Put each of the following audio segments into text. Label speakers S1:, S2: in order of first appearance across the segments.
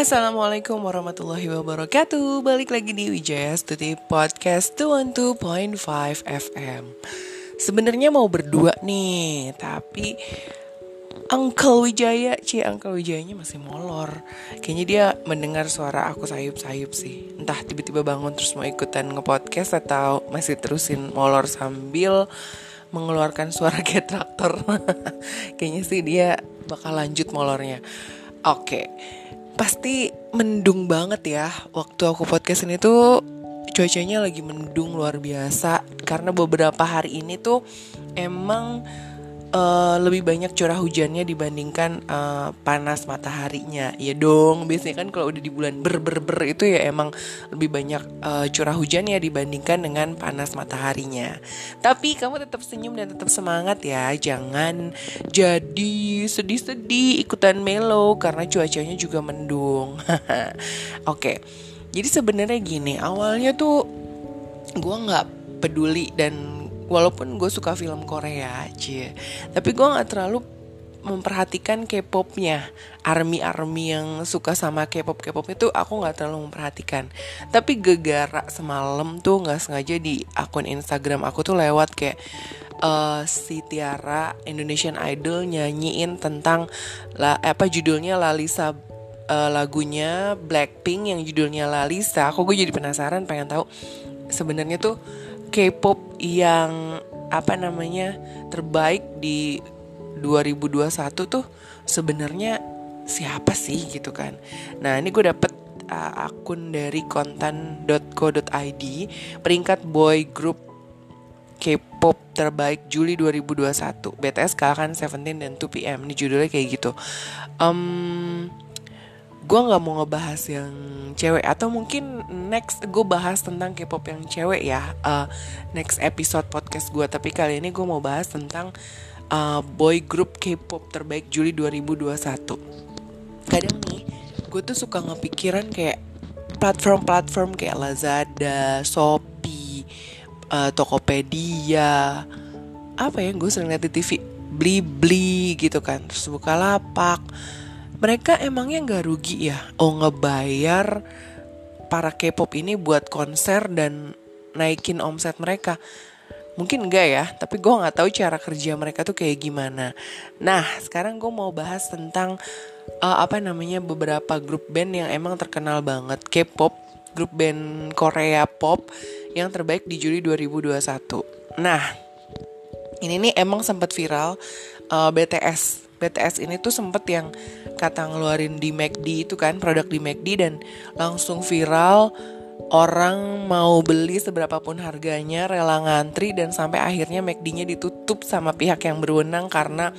S1: Assalamualaikum warahmatullahi wabarakatuh. Balik lagi di Wijaya Stuti Podcast 212.5 FM Sebenarnya mau berdua nih Tapi Uncle Wijaya Cie Uncle Wijayanya masih molor. Kayaknya dia mendengar suara aku sayup-sayup sih. Entah tiba-tiba bangun terus mau ikutan nge-podcast Atau masih terusin molor sambil mengeluarkan suara kayak Kayaknya sih dia bakal lanjut molornya. Oke pasti mendung banget ya. Waktu aku podcast ini tuh cuacanya lagi mendung luar biasa. Karena beberapa hari ini tuh emang uh, lebih banyak curah hujannya dibandingkan uh, panas mataharinya. Ya dong biasanya kan kalau udah di bulan ber ber ber itu ya emang lebih banyak uh, curah hujannya dibandingkan dengan panas mataharinya. Tapi kamu tetap senyum dan tetap semangat ya. Jangan jadi sedih-sedih ikutan melo karena cuacanya juga mendung. Oke okay. jadi sebenarnya gini awalnya tuh gue nggak peduli dan walaupun gue suka film Korea aja tapi gue nggak terlalu memperhatikan K-popnya. Army-army yang suka sama K-pop K-pop itu aku nggak terlalu memperhatikan. Tapi gegara semalam tuh nggak sengaja di akun Instagram aku tuh lewat kayak uh, si Tiara Indonesian Idol nyanyiin tentang la, apa judulnya Lalisa uh, lagunya Blackpink yang judulnya Lalisa aku gue jadi penasaran pengen tahu sebenarnya tuh K-pop yang apa namanya terbaik di 2021 tuh sebenarnya siapa sih gitu kan. Nah, ini gue dapet uh, akun dari konten.co.id peringkat boy group K-pop terbaik Juli 2021. BTS kalahkan Seventeen dan 2PM. Ini judulnya kayak gitu. Um, gue nggak mau ngebahas yang cewek atau mungkin next gue bahas tentang K-pop yang cewek ya uh, next episode podcast gue tapi kali ini gue mau bahas tentang uh, boy group K-pop terbaik Juli 2021 kadang nih gue tuh suka ngepikiran kayak platform-platform kayak Lazada, Shopee, uh, Tokopedia apa ya gue sering lihat di TV beli-beli gitu kan. Terus buka lapak mereka emangnya nggak rugi ya? Oh ngebayar para K-pop ini buat konser dan naikin omset mereka. Mungkin enggak ya tapi gue nggak tahu cara kerja mereka tuh kayak gimana. Nah sekarang gue mau bahas tentang uh, apa namanya beberapa grup band yang emang terkenal banget. K-pop grup band Korea pop yang terbaik di Juli 2021 nah ini nih emang sempat viral uh, BTS BTS ini tuh sempet yang kata ngeluarin di McD itu kan produk di McD dan langsung viral. Orang mau beli seberapapun harganya rela ngantri dan sampai akhirnya McD-nya ditutup sama pihak yang berwenang karena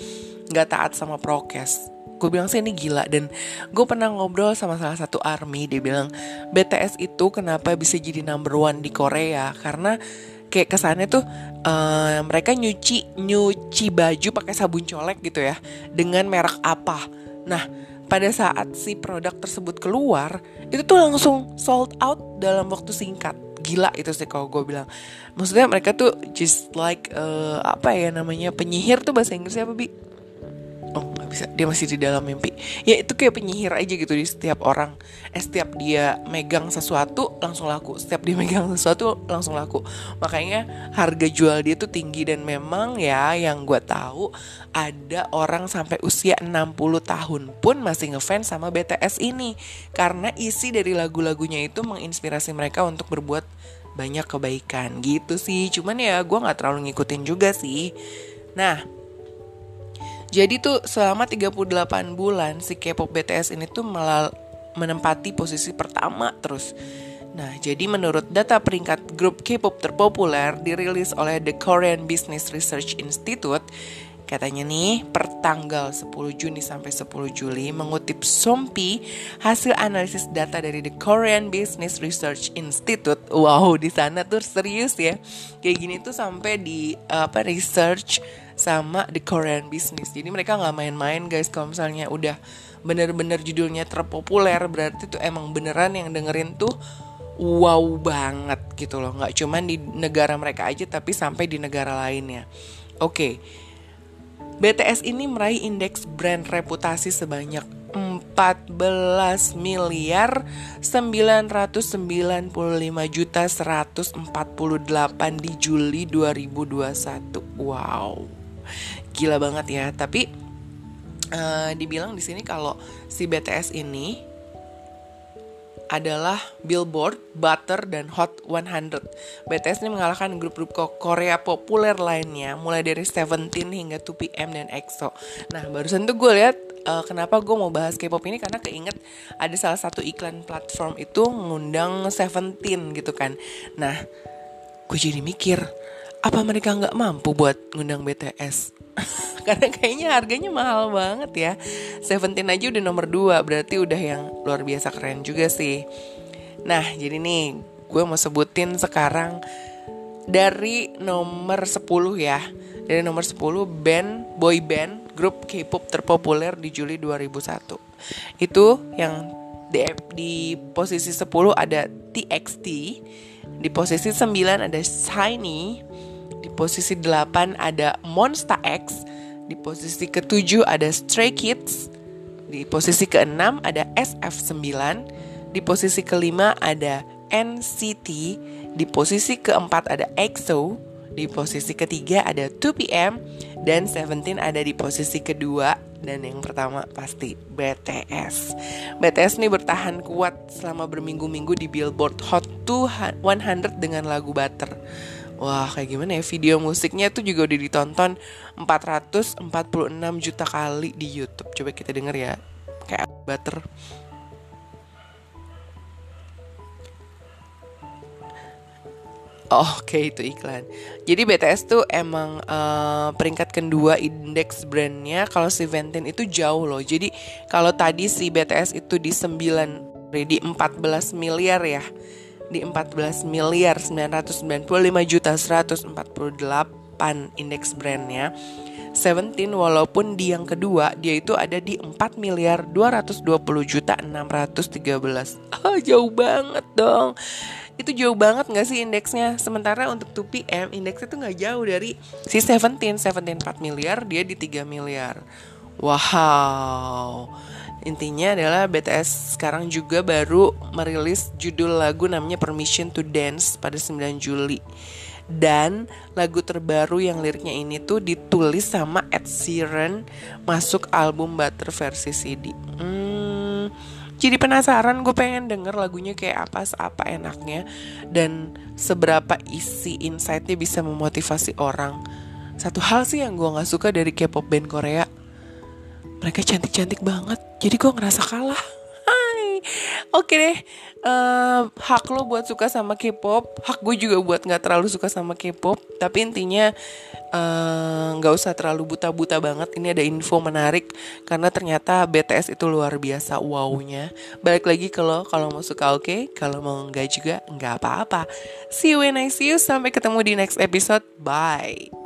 S1: nggak taat sama prokes. Gue bilang sih ini gila. Dan gue pernah ngobrol sama salah satu army dia bilang BTS itu kenapa bisa jadi number one di Korea? Karena kayak kesannya tuh uh, mereka nyuci nyuci baju pakai sabun colek gitu ya dengan merek apa. Nah, pada saat si produk tersebut keluar, itu tuh langsung sold out dalam waktu singkat. Gila itu sih kalau gue bilang. Maksudnya mereka tuh just like uh, apa ya namanya penyihir tuh bahasa Inggrisnya apa bi? Bisa dia masih di dalam mimpi. Ya itu kayak penyihir aja gitu di setiap orang. Eh setiap dia megang sesuatu langsung laku. Setiap dia megang sesuatu langsung laku. Makanya harga jual dia tuh tinggi dan memang ya yang gue tahu ada orang sampai usia 60 tahun pun masih ngefans sama BTS ini. Karena isi dari lagu-lagunya itu menginspirasi mereka untuk berbuat banyak kebaikan. Gitu sih. Cuman ya gue nggak terlalu ngikutin juga sih. Nah jadi tuh selama 38 bulan si K-pop BTS ini tuh melal menempati posisi pertama terus. Nah, jadi menurut data peringkat grup K-pop terpopuler dirilis oleh The Korean Business Research Institute, katanya nih per tanggal 10 Juni sampai 10 Juli mengutip Sompi hasil analisis data dari The Korean Business Research Institute. Wow, di sana tuh serius ya. Kayak gini tuh sampai di apa research sama The Korean Business. Jadi mereka nggak main-main guys kalau misalnya udah bener-bener judulnya terpopuler berarti tuh emang beneran yang dengerin tuh wow banget gitu loh. Nggak cuman di negara mereka aja tapi sampai di negara lainnya. Oke. Okay. BTS ini meraih indeks brand reputasi sebanyak 4 14 miliar 995 juta 148 di Juli 2021. Wow. Gila banget ya. Tapi uh, dibilang di sini kalau si BTS ini adalah Billboard, Butter, dan Hot 100. BTS ini mengalahkan grup-grup Korea populer lainnya, mulai dari Seventeen hingga 2PM dan EXO. Nah, barusan tuh gue lihat uh, kenapa gue mau bahas K-pop ini karena keinget ada salah satu iklan platform itu ngundang Seventeen gitu kan. Nah, gue jadi mikir, apa mereka nggak mampu buat ngundang BTS? karena kayaknya harganya mahal banget ya. Seventeen aja udah nomor 2 berarti udah yang luar biasa keren juga sih. Nah jadi nih gue mau sebutin sekarang dari nomor 10 ya. Dari nomor 10 band boy band grup K-pop terpopuler di Juli 2001 itu yang di, di posisi 10 ada TXT di posisi 9 ada Shiny di posisi 8 ada Monster X. Di posisi ke-7 ada Stray Kids. Di posisi ke-6 ada SF9. Di posisi ke-5 ada NCT. Di posisi ke-4 ada EXO. Di posisi ketiga ada 2PM dan Seventeen ada di posisi kedua dan yang pertama pasti BTS. BTS nih bertahan kuat selama berminggu-minggu di Billboard Hot 100 dengan lagu Butter. Wah kayak gimana ya video musiknya tuh juga udah ditonton 446 juta kali di YouTube Coba kita denger ya Kayak butter Oh, Oke okay, itu iklan. Jadi BTS tuh emang uh, peringkat kedua indeks brandnya. Kalau si Ventin itu jauh loh. Jadi kalau tadi si BTS itu di 9 di 14 miliar ya di 14 miliar 995 juta 148 indeks brandnya. Seventeen walaupun di yang kedua dia itu ada di 4 miliar 220 juta 613 Oh jauh banget dong. Itu jauh banget gak sih indeksnya? Sementara untuk 2PM indeksnya tuh gak jauh dari si Seventeen. Seventeen 4 miliar dia di 3 miliar. Wow. Intinya adalah BTS sekarang juga baru merilis judul lagu namanya Permission to Dance pada 9 Juli. Dan lagu terbaru yang liriknya ini tuh ditulis sama Ed Sheeran masuk album Butter versi CD. Hmm, jadi penasaran gue pengen denger lagunya kayak apa apa enaknya dan seberapa isi insightnya bisa memotivasi orang. Satu hal sih yang gue nggak suka dari K-pop band Korea mereka cantik-cantik banget jadi gue ngerasa kalah oke deh uh, hak lo buat suka sama K-pop hak gue juga buat nggak terlalu suka sama K-pop tapi intinya eh, nggak uh, usah terlalu buta-buta banget. Ini ada info menarik karena ternyata BTS itu luar biasa wownya. Balik lagi kalau kalau mau suka oke okay, kalau mau nggak juga nggak apa-apa. See you when I see you sampai ketemu di next episode. Bye